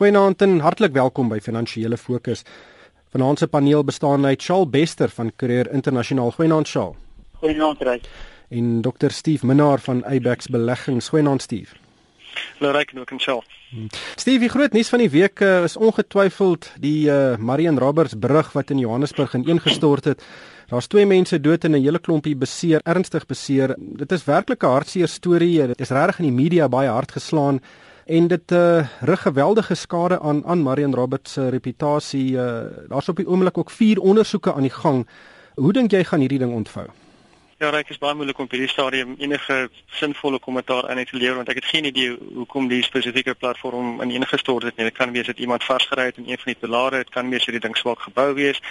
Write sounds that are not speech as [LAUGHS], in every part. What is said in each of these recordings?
Goeienaand en hartlik welkom by Finansiële Fokus. Vanaand se paneel bestaan uit Shaal Bester van Career Internasionaal. Goeienaand Shaal. Goeienaand Ryk. En Dr Steve Minnar van Abex Beleggings. Goeienaand Steve. Hallo Ryk en ook en Shaal. Steve, die groot nuus van die week uh, is ongetwyfeld die uh, Marion Roberts brug wat in Johannesburg ineengestort het. Daar's twee mense dood en 'n hele klompie beseer, ernstig beseer. Dit is werklik 'n hartseer storie. Dit is regtig in die media baie hard geslaan en dit uh, rig geweldige skade aan aan Marion Roberts se reputasie. Uh, Daar's op die oomblik ook vier ondersoeke aan die gang. Hoe dink jy gaan hierdie ding ontvou? Ja, dit is baie moeilik om op hierdie stadium enige sinvolle kommentaar aan te lewer want ek het geen idee hoekom die spesifieke platform ineengestort het nie. Dit kan wees dat iemand vasgery het in een van die pilare, dit kan wees dat die ding swak gebou wees.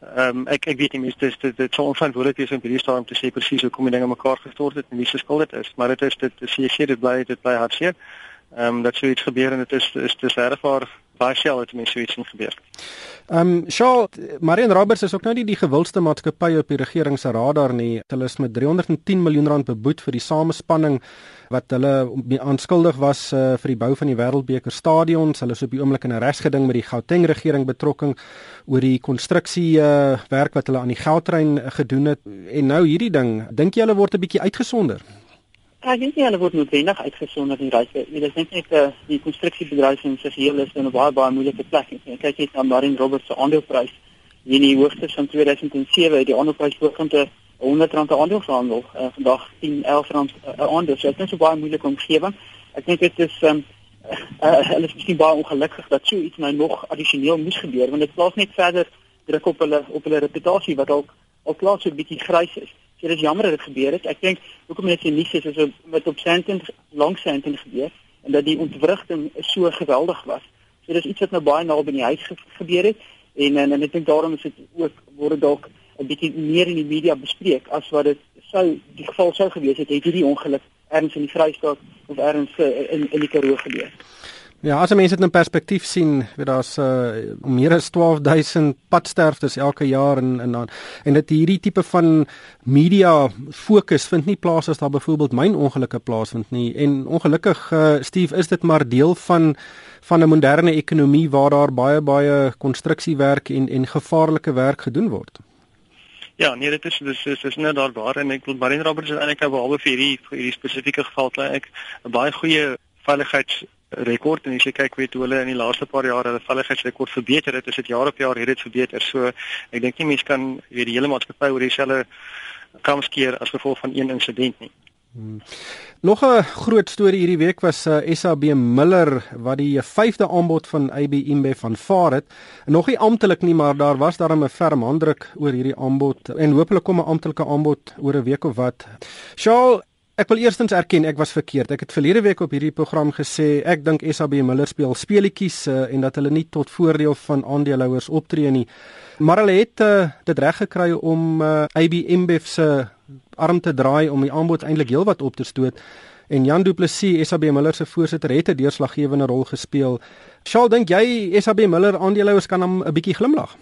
Ehm um, ek ek weet nie meeste dit dit sou onverantwoordelik wees om hierdie stadium te sê presies hoe kom die dinge mekaar gestort het en wie se skuld dit is, maar dit is dit is seker dit bly dit bly hartseer. Ehm um, dat sou iets gebeur en dit is is dis regwaar baie sel het mense iets in gebeur. Ehm um, Shaw Marion Roberts is ook nou nie die gewildste maatskappy op die regering se radar nie. Hulle is met 310 miljoen rand beboet vir die samespanning wat hulle aanskuldig was uh, vir die bou van die Wêreldbeker stadions. Hulle is op die oomblik in 'n regsgeding met die Gauteng regering betrokking oor die konstruksie uh, werk wat hulle aan die Gautrain uh, gedoen het. En nou hierdie ding, dink jy hulle word 'n bietjie uitgesonder? Ja, ek dink hulle word noodwendig uitgesonder in reis. Ek dink net uh, die konstruksiebedryf in sy geheel is in 'n baie baie moeilike plek. Ek kyk net na Marine Roberts se aandeleprys. In die hoogste van 2007 het die aandeleprys hoogtepunte 100 rand per aandeel gehandel. Uh, vandag 10 11 rand per uh, aandeel. So dit is 'n baie moeilike omgewing. Ek dink dit is um, uh, hulle is miskien baie ongelukkig dat so iets nou nog addisioneel moes gebeur want dit plaas net verder druk op hulle op hulle reputasie wat al al klaar so 'n bietjie grys is. So dit is jammer dat dit gebeur het. Ek dink hoekom net so nuus is is wat op Sandton langs Sandton gebeur en dat die ontwrigting so geweldig was. So dis iets wat nou baie naby die huis ge gebeur het en en, en ek dink daarom is dit ook word dalk 'n bietjie meer in die media bespreek as wat dit sou die geval sou gewees het het hierdie ongeluk ergens in die Vrystaat of ergens uh, in in die Karoo gebeur. Ja, as mense dit in perspektief sien, weet daar's uh, meer as 12000 padsterftes elke jaar en en dan en dit hierdie tipe van media fokus vind nie plaas as daar byvoorbeeld myn ongelukke plaasvind nie. En ongelukkig uh, Steve, is dit maar deel van van 'n moderne ekonomie waar daar baie baie konstruksiewerk en en gevaarlike werk gedoen word. Ja, nee, dit is dis is is net daar waar en ek wil Marine Roberts is eintlik nou behalwe vir hierdie hierdie spesifieke geval ek 'n baie goeie veiligheids rekord en as jy kyk weet hoe hulle in die laaste paar jare hulle veiligheidsrekord verbeter het, is dit jaar op jaar het dit verbeter. So ek dink nie mense kan weet die hele maatskappy oor dieselfde kamskeer as gevolg van een insident nie. Hmm. Nog 'n groot storie hierdie week was uh, SAB Miller wat die vyfde aanbod van AB InBev aanvaar het. Nog nie amptelik nie, maar daar was daar 'n ferm handdruk oor hierdie aanbod en hopelik kom 'n amptelike aanbod oor 'n week of wat. Shaal, ek wil eerstens erken ek was verkeerd. Ek het verlede week op hierdie program gesê ek dink SAB Miller speel speletjies uh, en dat hulle nie tot voordeel van aandeelhouers optree nie. Maar hulle het uh, dit reg gekry om uh, AB InBev se arm te draai om die aanbod eintlik heelwat op te stoot. En Jan Du Plessis, SAB Miller se voorsitter, het 'n deurslaggewende rol gespeel. Shaal, dink jy SAB Miller aandeelhouers kan hom 'n bietjie glimlag?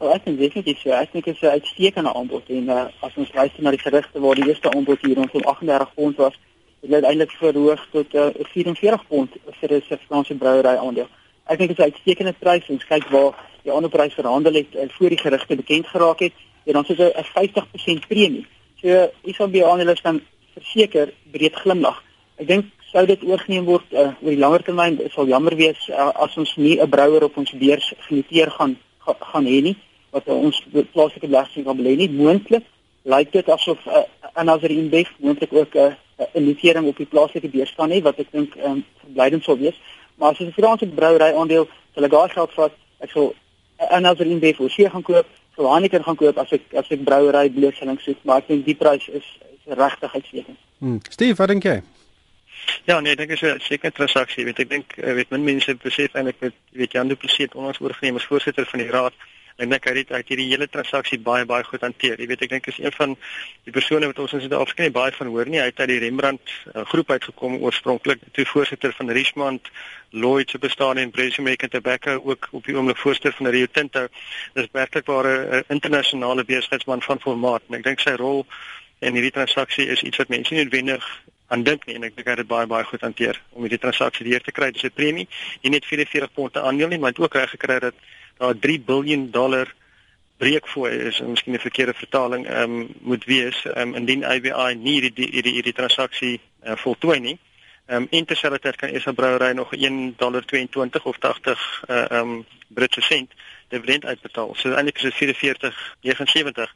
Oh, ek dink definitief so. Ek dink dit is 'n uitstekende aanbod en uh, as ons luister na die gerugte waar die eerste aanbod hier rondom 38 pond was, het dit eintlik verhoog tot uh, 44 pond vir 'n Suid-Afrikaanse brouery aandeel. Ek dink dit is 'n uitstekende prys. Ons kyk waar die ander prys verhandel het uh, voor die gerugte bekend geraak het en dan is dit 'n 50% premie. So ISB aandelers kan verseker breed glimlag. Ek dink sou dit oorgeneem word uh, oor die langer termyn sal jammer wees uh, as ons nie 'n brouwer op ons beurs genoteer gaan ga, gaan hê nie wat ons plaaslike belegging kan belê nie moontlik lyk dit asof uh, another index moontlik ook 'n uh, notering op die plaaslike beurs kan hê wat ek dink um, verblydend sou wees maar as 'n Franse brouery aandeel sal ek daai geld vat ek sal another index voor seë gaan koop sou Heineken gaan koop as ek as ek brouery blootstelling soek, maar ek dink die prys is, is regtig uitstekend. Hmm. Steve, wat dink jy? Ja, nee, ek dink is 'n sekere transaksie. Weet ek dink eh, weet min mense besef eintlik weet weet Jan Du Plessis onlangs oorgeneem as voorsitter van die raad en dink hy het hierdie hele transaksie baie baie goed hanteer. Jy weet ek dink is een van die persone wat ons in Suid-Afrika nie baie van hoor nie. Hy het uit die Rembrandt uh, groep uitgekom oorspronklik, toe voorsitter van Richmond Lloyd se bestaan en British American Tobacco ook op die oomblik voorsitter van Rio Tinto. Dis werklik 'n internasionale besigheidsman van formaat en ek dink sy rol in hierdie transaksie is iets wat mense noodwendig aan dink nie en ek dink hy het dit baie baie goed hanteer om hierdie transaksie deur te kry. Dis 'n premie, nie net 44 pond te aandeel nie, maar het ook reg gekry dat daar 3 miljard dollar breekfooi is, en miskien 'n verkeerde vertaling, ehm um, moet wees um, indien IBI nie hierdie hierdie hierdie transaksie uh, voltooi nie. Ehm um, interselfdertyd kan Esa Brouwery nog 1.22 of 80 uh, ehm um, Britse sent dividend uitbetaal. So eintlik is dit 44.79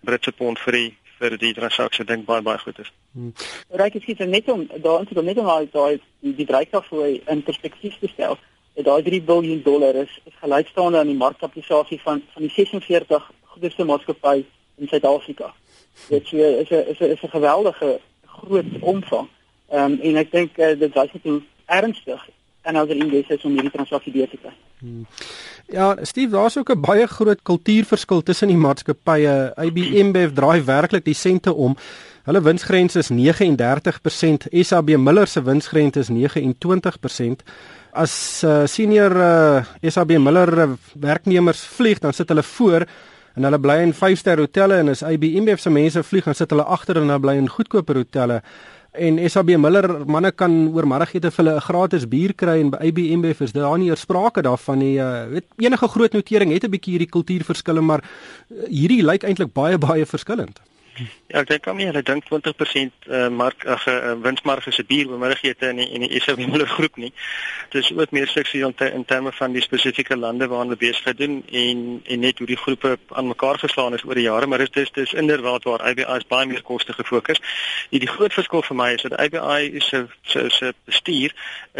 Britse pond vir die vir die transaksie dink baie baie goed is. Hmm. Ryk is dit net om daarin te kom net om daai die, die dryfkrag vir in perspektief te stel. Daai 3 miljard dollar is, is gelykstaande aan die markkapitalisasie van van die 46 grootste maatskappye in Suid-Afrika. Dit is is 'n is 'n is 'n geweldige groot omvang. Ehm um, en ek dink uh, dit wys net ernstig en ander investeerders om hierdie transaksie deur te kry. Hmm. Ja, Steve, daar's ook 'n baie groot kultuurverskil tussen die maatskappye. IBM Bev draai werklik die sente om. Hulle winsgrens is 39%, SAB Miller se winsgrens is 29%. As uh, senior uh, SAB Miller uh, werknemers vlieg, dan sit hulle voor en hulle bly in 5-ster hotelle en as IBM se mense vlieg, dan sit hulle agter en hulle bly in goedkoper hotelle en SAB Miller manne kan oormiddagete vir hulle 'n gratis bier kry en by IBM is daar nie eers sprake daarvan nie. Uh, weet enige groot notering het 'n bietjie hierdie kultuurverskille, maar uh, hierdie lyk eintlik baie baie verskillend. Ja, ek dink hom nie, hulle dink 20% uh, mark ag uh, winsmarge se bier bemiddagete in die, in die SAB [LAUGHS] Miller groep nie. Dit is ook meer seksueel in, in terme van die spesifieke lande waarna hulle besigheid doen en en net hoe die groepe aan mekaar geslaan is oor die jare, maar dit is dis inderdaad waar IBI is baie meer koste gefokus. Die, die groot verskil vir my is dat IBI se se se bestuur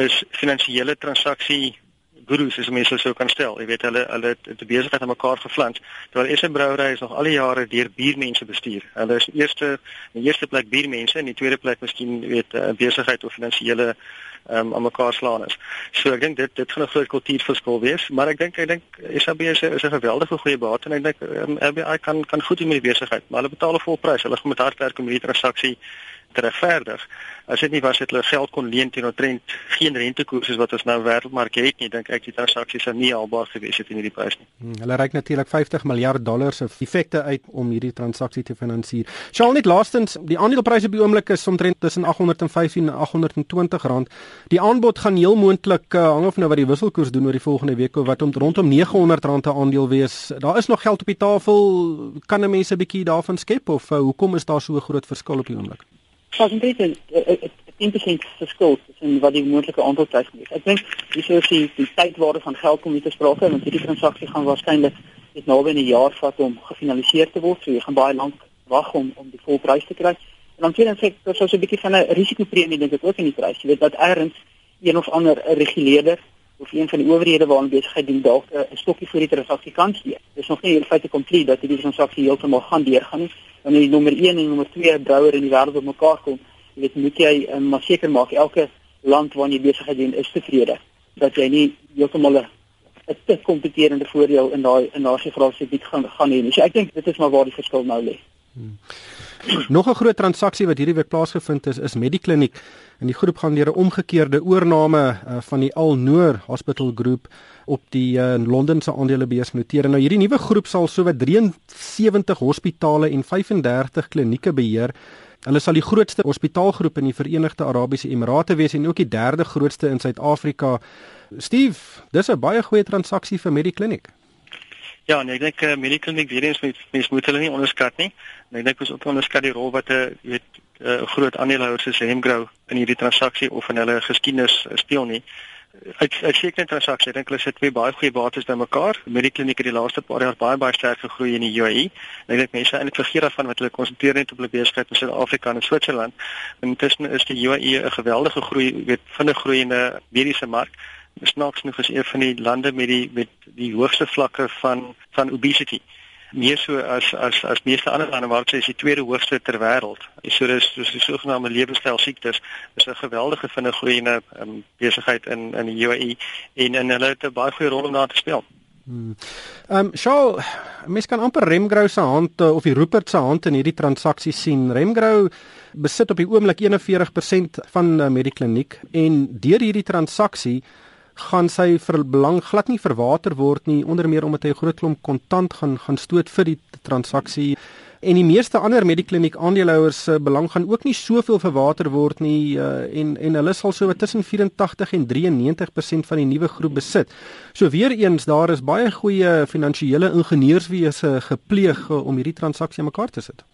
is finansiële transaksie gurus as mense sou kan stel. Jy weet hulle hulle het die besigheid aan mekaar geflans. Terwyl Esse Brouwery is nog al die jare deur biermense bestuur. Hulle is eerste in die eerste plek biermense en in die tweede plek miskien weet 'n uh, besigheid of finansiële um, aan mekaar slaan is. So ek dink dit dit gaan 'n groot kultuurverskil wees, maar ek dink ek dink SAB is 'n is 'n geweldige goeie baat en ek dink um, RBI kan kan goed doen met die besigheid, maar hulle betaal 'n volprys. Hulle gaan met hard werk om hierdie transaksie regverdig. As dit nie was het hulle geld kon leen teen omtrent geen rentekoerse wat ons nou wêreldmark het nie, dink ek die transaksies sou nie haalbaar gewees het in hierdie prys nie. Hmm, hulle reik natuurlik 50 miljard dollar se effekte uit om hierdie transaksie te finansier. Sjoe, net laastens, die aandelepryse die oomblik is omtrent tussen 815 en 820 rand. Die aanbod gaan heel moontlik uh, hang of nou wat die wisselkoers doen oor die volgende week of wat om rondom 900 rand 'n aandeel wees. Daar is nog geld op die tafel. Kan 'n mens 'n bietjie daarvan skep of uh, hoekom is daar so 'n groot verskil op die oomblik? Was een 10% verschil tussen wat die moeilijke aantal tijd is. Ik denk, die is die, die tijdwaarde van geld komt niet te sprake, want die transactie gaan waarschijnlijk dit nou in een jaar vat om gefinaliseerd te worden. So je gaat baie lang wachten om, om die volle prijs te krijgen. En dan zeg ik, dat is een beetje van een risicopremie, denk ik ook in die prijs. Je weet dat ergens een of ander reguleerder of een van die owerhede waaraan besigheid doen dalk 'n stokkie vir die transaksie kan gee. Dis nog nie feite kompleet dat hierdie transaksie heeltemal gaan deurgaan nie. Wanneer die nommer 1 en nommer 2 brouwer in die wêreld op mekaar kom, jy weet moet jy um, maar seker maak elke land waarin jy besigheid doen is tevrede dat jy nie heeltemal 'n 'n te kompeterende voordeel in daai in daai geografiese gaan gaan hê. So ek dink dit is maar waar die verskil nou lê. Hmm. [CLEARS THROAT] Nog 'n groot transaksie wat hierdie week plaasgevind is, is Medikliniek. En die groep gaan deur 'n omgekeerde oorneem uh, van die Al Noor Hospital Group op die uh, Londense aandelebeurs noteer. Nou hierdie nuwe groep sal sowat 73 hospitale en 35 klinieke beheer. Hulle sal die grootste hospitaalgroep in die Verenigde Arabiese Emirate wees en ook die derde grootste in Suid-Afrika. Steve, dis 'n baie goeie transaksie vir Medikliniek. Ja, nee, ek dink uh, Mediclinic weer eens met mens moet hulle nie onderskat nie. En ek dink ons onderskat die rol wat 'n uh, weet 'n uh, groot aandeelhouer soos Hemgrow in hierdie transaksie of in hulle geskiedenis speel nie. Uit uit sekere transaksie dink hulle sit twee baie goeie bates by mekaar. Mediclinic het die laaste paar jaar baie baie sterk gegroei in die UAE. En ek dink mense eintlik vergeet daarvan wat hulle konsentreer net op hulle besigheid in Suid-Afrika en Switserland. En intussen is die UAE 'n geweldige groei, weet vinnig groeiende mediese mark snaaks genoeg is een van die lande met die met die hoogste vlakke van van obesity. Meer so as as as meeste ander lande waar dit is die tweede hoogste ter wêreld. So dis dis die sogenaamde lewenstyl siektes is 'n geweldige vinnige groeiende um, besigheid in in die UAE en en hulle het 'n baie goeie rol om daar te speel. Hmm. Ehm um, Shaw, mens kan amper Remgrow se hand of die Rupert se hand in hierdie transaksie sien. Remgrow besit op die oomblik 41% van uh, Medikliniek en deur hierdie transaksie gaan sy vir belang glad nie verwater word nie onder meer omdat hy 'n groot klomp kontant gaan gaan stoot vir die transaksie En die meeste ander Medikliniek aandeelhouers se belang gaan ook nie soveel verwater word nie uh, en en hulle sal so tussen 84 en 93% van die nuwe groep besit. So weer eens daar is baie goeie finansiële ingenieurswese gepleeg uh, om hierdie transaksie mekaar te sit.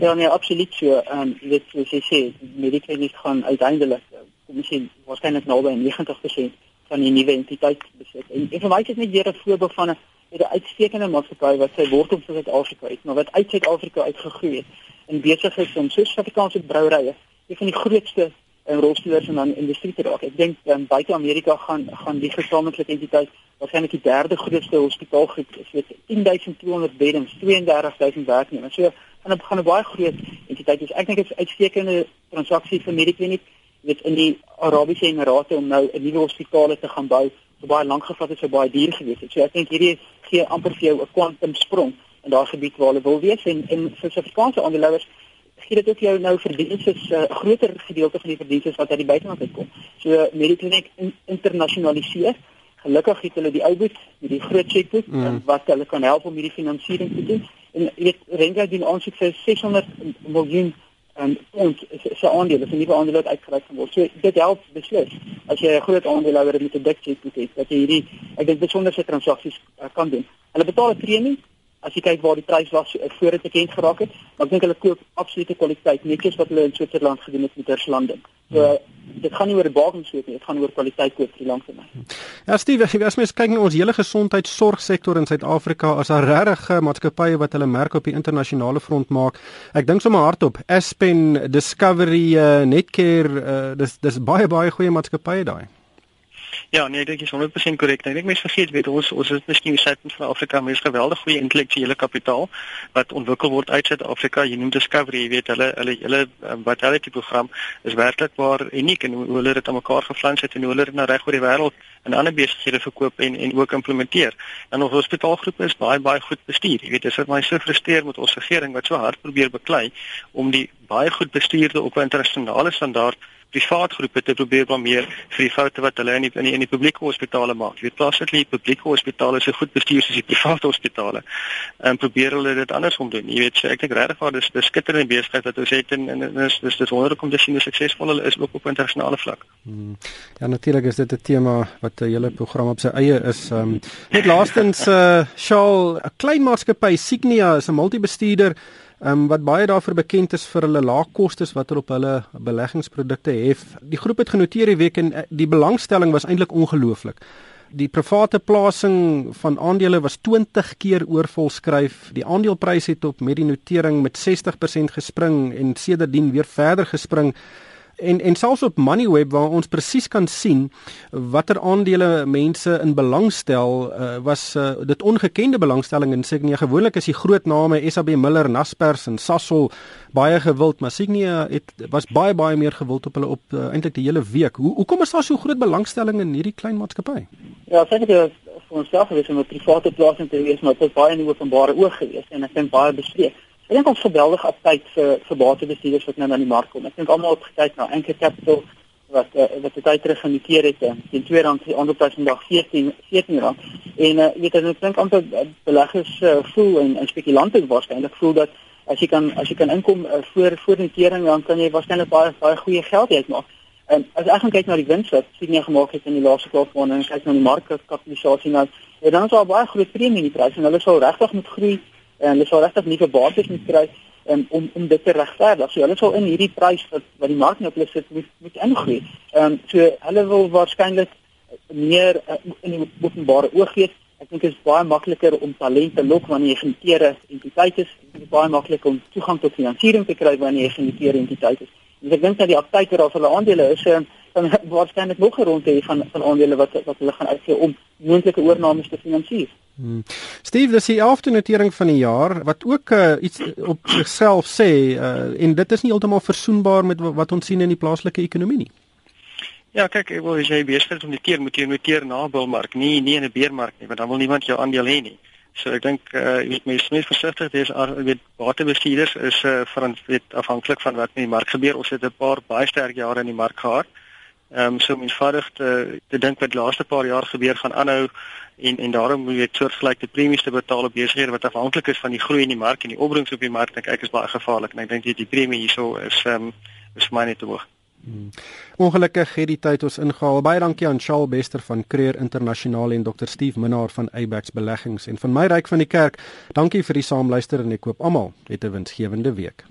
Ja, nee, absoluut so. Um, dit jy sê, Medikliniek gaan uiteindelik kom ons sê waarskynlik naby 90% van die nuwe entiteit besit. En, en vir my is dit net weer 'n voorbeeld van 'n 'n uitstekende maatskappy wat sy wortels in Suid-Afrika het, maar wat uit Suid-Afrika uitgegroei het en besig is om soos Suid-Afrikaanse brouerye een van die grootste en eh, rolspelers in die industrie te raak. Ek dink um, buite Amerika gaan gaan die gesamentlike entiteit waarskynlik die derde grootste hospitaalgroep is met 10200 beddens, 32000 werknemers. So gaan 'n gaan 'n baie groot entiteit. Ek dink dit is 'n uitstekende transaksie vir Medikliniek weet in die Arabiese Emirate om nou 'n nuwe hospitaal te gaan bou, so baie lank gevat het, so baie duur gewees het. So ek dink hierdie gee amper vir jou 'n kwantum sprong in daardie gebied waar hulle wil wees en en vir Suid-Afrikaanse aandeelhouers gee dit ook jou nou verdienste 'n uh, groter gedeelte van die verdienste wat uit die buiteland uitkom. So Mediclinic in, internasionaliseer. Gelukkig het hulle die ou boet met die groot chequeboek mm. wat hulle kan help om hierdie finansiering te doen. En jy weet Renga doen aansoek vir 600 miljoen en ons se aandele, se nuwe aandele wat uitgereik gaan word. So dit help beslis as jy 'n groot aandeelhouer met 'n dik cheque het dat jy hierdie ek dink besonderse transaksies uh, kan doen. Hulle betaal 'n premie as jy kyk waar die prys was uh, voor dit bekend geraak het, ek dink hulle koop absolute kwaliteit, netjies wat hulle in Switserland gedoen het met Terslanden. So uh, dit gaan nie oor bargains wees nie, dit gaan oor kwaliteit koop vir die langtermyn. Ja Steve, as mens kyk na ons hele gesondheidsorgsektor in Suid-Afrika, as daar regtig maatskappye wat hulle merk op die internasionale front maak. Ek dink sommer hardop, Aspen, Discovery, uh, Netcare, uh, dis dis baie baie goeie maatskappye daai. Ja, nee, ek dink jy's 100% korrek. Ek dink mense vergeet weet ons ons is miskien die suid van Afrika, maar is geweldig goeie intellektuele kapitaal wat ontwikkel word uit Suid-Afrika. Jy noem Discovery, jy weet hulle hulle hulle wat hulle die program is werklik waar uniek en hoe hulle dit aan mekaar geflans het en hoe hulle dit nou reg oor die wêreld in ander besighede verkoop en en ook implementeer. En ons hospitaalgroep is baie baie goed bestuur. Jy weet, dit is my so frustreer met ons regering wat so hard probeer beklei om die baie goed bestuurde op internasionale standaard privaat groepe te probeer blameer vir die foute wat hulle in die in die, in die publieke hospitale maak. Jy weet plaaslik die publieke hospitale is so goed bestuur soos die private hospitale. En probeer hulle dit andersom doen. Jy weet, so ek dink regtig waar dis dis skitterende besigheid wat ons het en en dis dis dis wonderlik om te sien hoe suksesvol hulle is ook op internasionale vlak. Hmm. Ja, natuurlik is dit 'n tema wat 'n hele program op sy eie is. Um, net laastens uh eh, Shaal, 'n klein maatskappy Signia is 'n multibestuurder um, wat baie daarvoor bekend is vir hulle lae kostes wat hulle op hulle beleggingsprodukte hef. Die groep het genoteer die week en eh, die belangstelling was eintlik ongelooflik. Die private plasing van aandele was 20 keer oorvolskryf. Die aandeleprys het op met die notering met 60% gespring en sedertdien weer verder gespring en en selfs op Moneyweb waar ons presies kan sien watter aandele mense in belang stel uh, was uh, dit ongekende belangstelling en Signia gewoonlik is die groot name SAB Miller, Naspers en Sasol baie gewild maar Signia het was baie baie meer gewild op hulle op uh, eintlik die hele week. Hoe hoekom is daar so groot belangstelling in hierdie klein maatskappy? Ja, dink dit is vir onsself gewees om 'n private plasing te wees maar dit was baie in die openbare oog gewees en ek dink baie bespreek. Ek dink ons geweldige aptyd vir vir batebestuurders wat nou na die mark kom. Ek dink almal het gekyk na Anchor Capital wat uh, wat dit uit terug geniteer het in uh, twee rand die ander prys vandag 14 14 rand. En uh, weet ek dink amper uh, beleggers uh, voel en, en spekulante waarskynlik voel dat as jy kan as jy kan inkom uh, voor voor notering dan kan jy waarskynlik baie baie goeie geld uitmaak. En as ek gaan kyk na die wins wat sien jy gemaak het in die laaste kwart van en kyk na die markkapitalisasie nou, dan is daar baie groot premie in die prys en hulle sal regtig moet groei en hulle sal regtig nie vir bates moet kry um, om om dit te regverdig. So hulle sal in hierdie prys wat wat die mark nou plus sit moet moet ingroei. Ehm um, so hulle wil waarskynlik meer uh, in die openbare oog gee. Ek dink dit is baie makliker om talente lok wanneer jy geniteerde entiteit is. Dit is baie makliker om toegang tot finansiering te kry wanneer jy geniteerde entiteit is. Dus ek dink dat die aptyd oor hulle aandele is um, dan [LAUGHS] waarskynlik nog 'n ronde van van aandele wat wat hulle gaan uitgee om moontlike oornames te finansier. Hmm. Steve, dis die 11de notering van die jaar wat ook uh, iets op sigself sê uh, en dit is nie heeltemal versoenbaar met wat ons sien in die plaaslike ekonomie nie. Ja, kyk, ek wil jy besig is om die keer moet jy noteer na bilmark, nie nie in 'n beermark nie, want dan wil niemand jou aandeel hê nie. So ek dink uh, jy moet mens meer versigtig wees as weet waterbestuurders is uh, van weet afhanklik van wat in die mark gebeur. Ons het 'n paar baie sterk jare in die mark gehad Ehm um, so eenvoudig te te dink wat laaste paar jaar gebeur gaan aanhou en en daarom moet jy soortgelyke premies te betaal op besighede wat afhanklik is van die groei in die mark en die opbrengs op die mark. Ek kyk is baie gevaarlik en ek dink die premie hierso is ehm um, is vir my net te hoog. Hmm. Ongelukkig het die tyd ons ingehaal. Baie dankie aan Charles Bester van Creer Internasionaal en Dr. Steve Minnar van Abax Beleggings en van my ryk van die kerk. Dankie vir die saamluister en ek koop almal 'n winsgewende week.